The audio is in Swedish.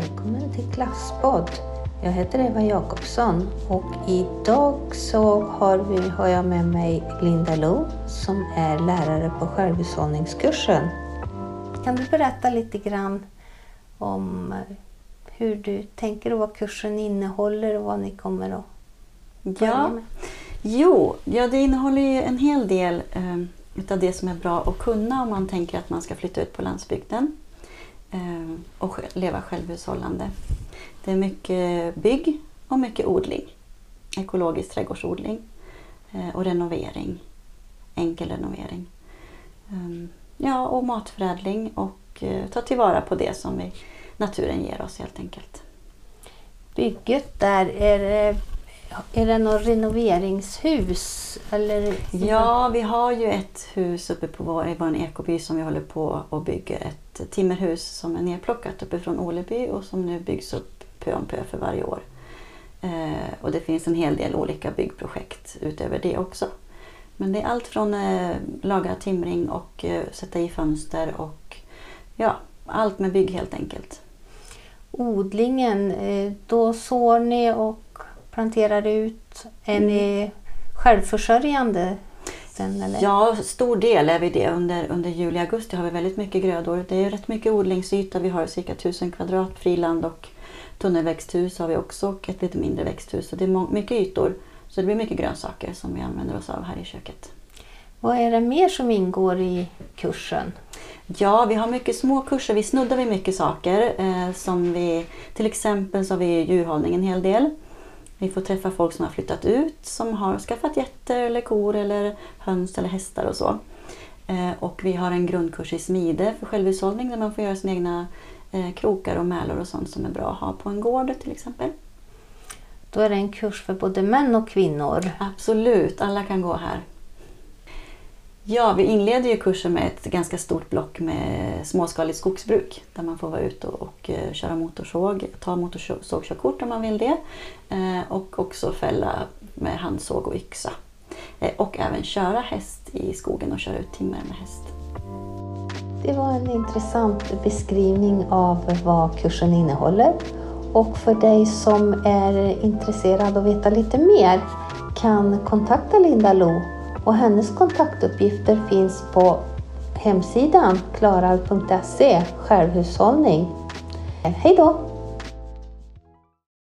Välkommen till Klasspodd. Jag heter Eva Jakobsson och idag så har, vi, har jag med mig Linda Lo som är lärare på självhushållningskursen. Kan du berätta lite grann om hur du tänker och vad kursen innehåller och vad ni kommer att börja Ja, med? jo, ja, det innehåller ju en hel del eh, utav det som är bra att kunna om man tänker att man ska flytta ut på landsbygden Eh, och leva självhushållande. Det är mycket bygg och mycket odling. Ekologisk trädgårdsodling eh, och renovering. Enkel renovering. Eh, ja, och matförädling och eh, ta tillvara på det som vi, naturen ger oss helt enkelt. Bygget där, är det, är det något renoveringshus? Eller? Ja, vi har ju ett hus uppe på vår, i vår ekoby som vi håller på och bygger. Ett timmerhus som är nerplockat uppifrån Åleby och som nu byggs upp pö om pö för varje år. Eh, och det finns en hel del olika byggprojekt utöver det också. Men det är allt från eh, laga timring och eh, sätta i fönster och ja, allt med bygg helt enkelt. Odlingen, eh, då sår ni och planterar ut. Är Mm. ni självförsörjande sen? Eller? Ja, stor del är vi det. Under, under juli augusti har vi väldigt mycket grödor. Det är rätt mycket odlingsyta. Vi har cirka 1000 kvadrat friland och tunnelväxthus har vi också och ett lite mindre växthus. Så det är mycket ytor. Så det blir mycket grönsaker som vi använder oss av här i köket. Vad är det mer som ingår i kursen? Ja, vi har mycket små kurser. Vi snuddar vid mycket saker. Eh, som vi, till exempel så har vi djurhållning en hel del. Vi får träffa folk som har flyttat ut, som har skaffat getter eller kor eller höns eller hästar och så. Eh, och vi har en grundkurs i smide för självhushållning där man får göra sina egna eh, krokar och mälor och sånt som är bra att ha på en gård till exempel. Då är det en kurs för både män och kvinnor. Absolut, alla kan gå här. Ja, vi inleder ju kursen med ett ganska stort block med småskaligt skogsbruk där man får vara ute och, och eh, köra motorsåg, ta motorsågkörkort om man vill det eh, och också fälla med handsåg och yxa. Eh, och även köra häst i skogen och köra ut timmer med häst. Det var en intressant beskrivning av vad kursen innehåller. Och för dig som är intresserad av att veta lite mer kan kontakta Linda Lo och hennes kontaktuppgifter finns på hemsidan klarall.se självhushållning. Hej då!